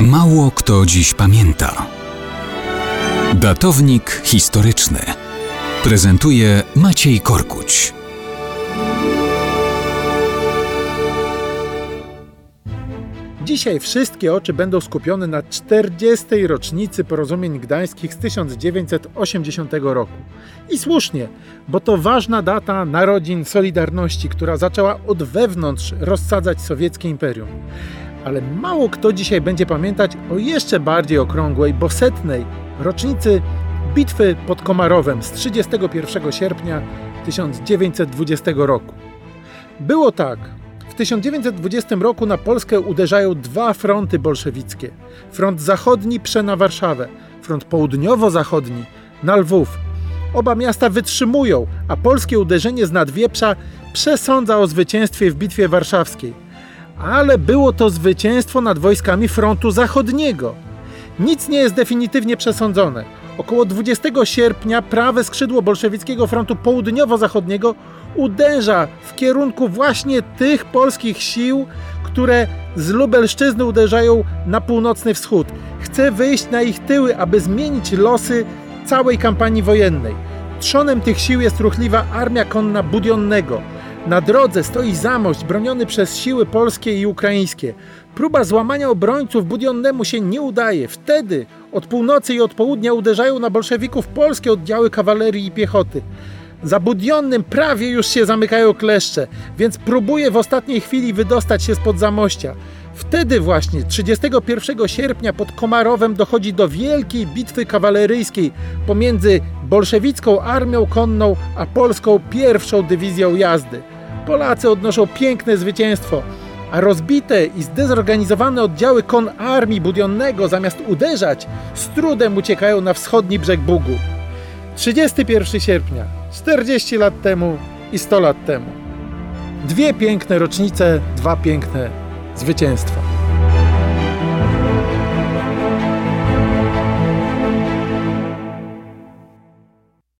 Mało kto dziś pamięta. Datownik historyczny prezentuje Maciej Korkuć. Dzisiaj wszystkie oczy będą skupione na 40. rocznicy porozumień gdańskich z 1980 roku. I słusznie, bo to ważna data narodzin Solidarności, która zaczęła od wewnątrz rozsadzać sowieckie imperium. Ale mało kto dzisiaj będzie pamiętać o jeszcze bardziej okrągłej, bo setnej rocznicy bitwy pod Komarowem z 31 sierpnia 1920 roku. Było tak, w 1920 roku na Polskę uderzają dwa fronty bolszewickie. Front zachodni prze na Warszawę, front południowo-zachodni na Lwów. Oba miasta wytrzymują, a polskie uderzenie z Nadwieprza przesądza o zwycięstwie w bitwie warszawskiej. Ale było to zwycięstwo nad wojskami frontu zachodniego. Nic nie jest definitywnie przesądzone. Około 20 sierpnia prawe skrzydło bolszewickiego frontu południowo-zachodniego uderza w kierunku właśnie tych polskich sił, które z Lubelszczyzny uderzają na północny wschód. Chce wyjść na ich tyły, aby zmienić losy całej kampanii wojennej. Trzonem tych sił jest ruchliwa armia konna Budionnego. Na drodze stoi Zamość broniony przez siły polskie i ukraińskie. Próba złamania obrońców Budionnemu się nie udaje. Wtedy od północy i od południa uderzają na bolszewików polskie oddziały kawalerii i piechoty. Za Budionnym prawie już się zamykają kleszcze, więc próbuje w ostatniej chwili wydostać się spod Zamościa. Wtedy właśnie, 31 sierpnia pod Komarowem dochodzi do wielkiej bitwy kawaleryjskiej pomiędzy bolszewicką armią konną a polską pierwszą dywizją jazdy. Polacy odnoszą piękne zwycięstwo, a rozbite i zdezorganizowane oddziały kon armii Budionnego zamiast uderzać, z trudem uciekają na wschodni brzeg Bugu. 31 sierpnia, 40 lat temu i 100 lat temu. Dwie piękne rocznice, dwa piękne zwycięstwa.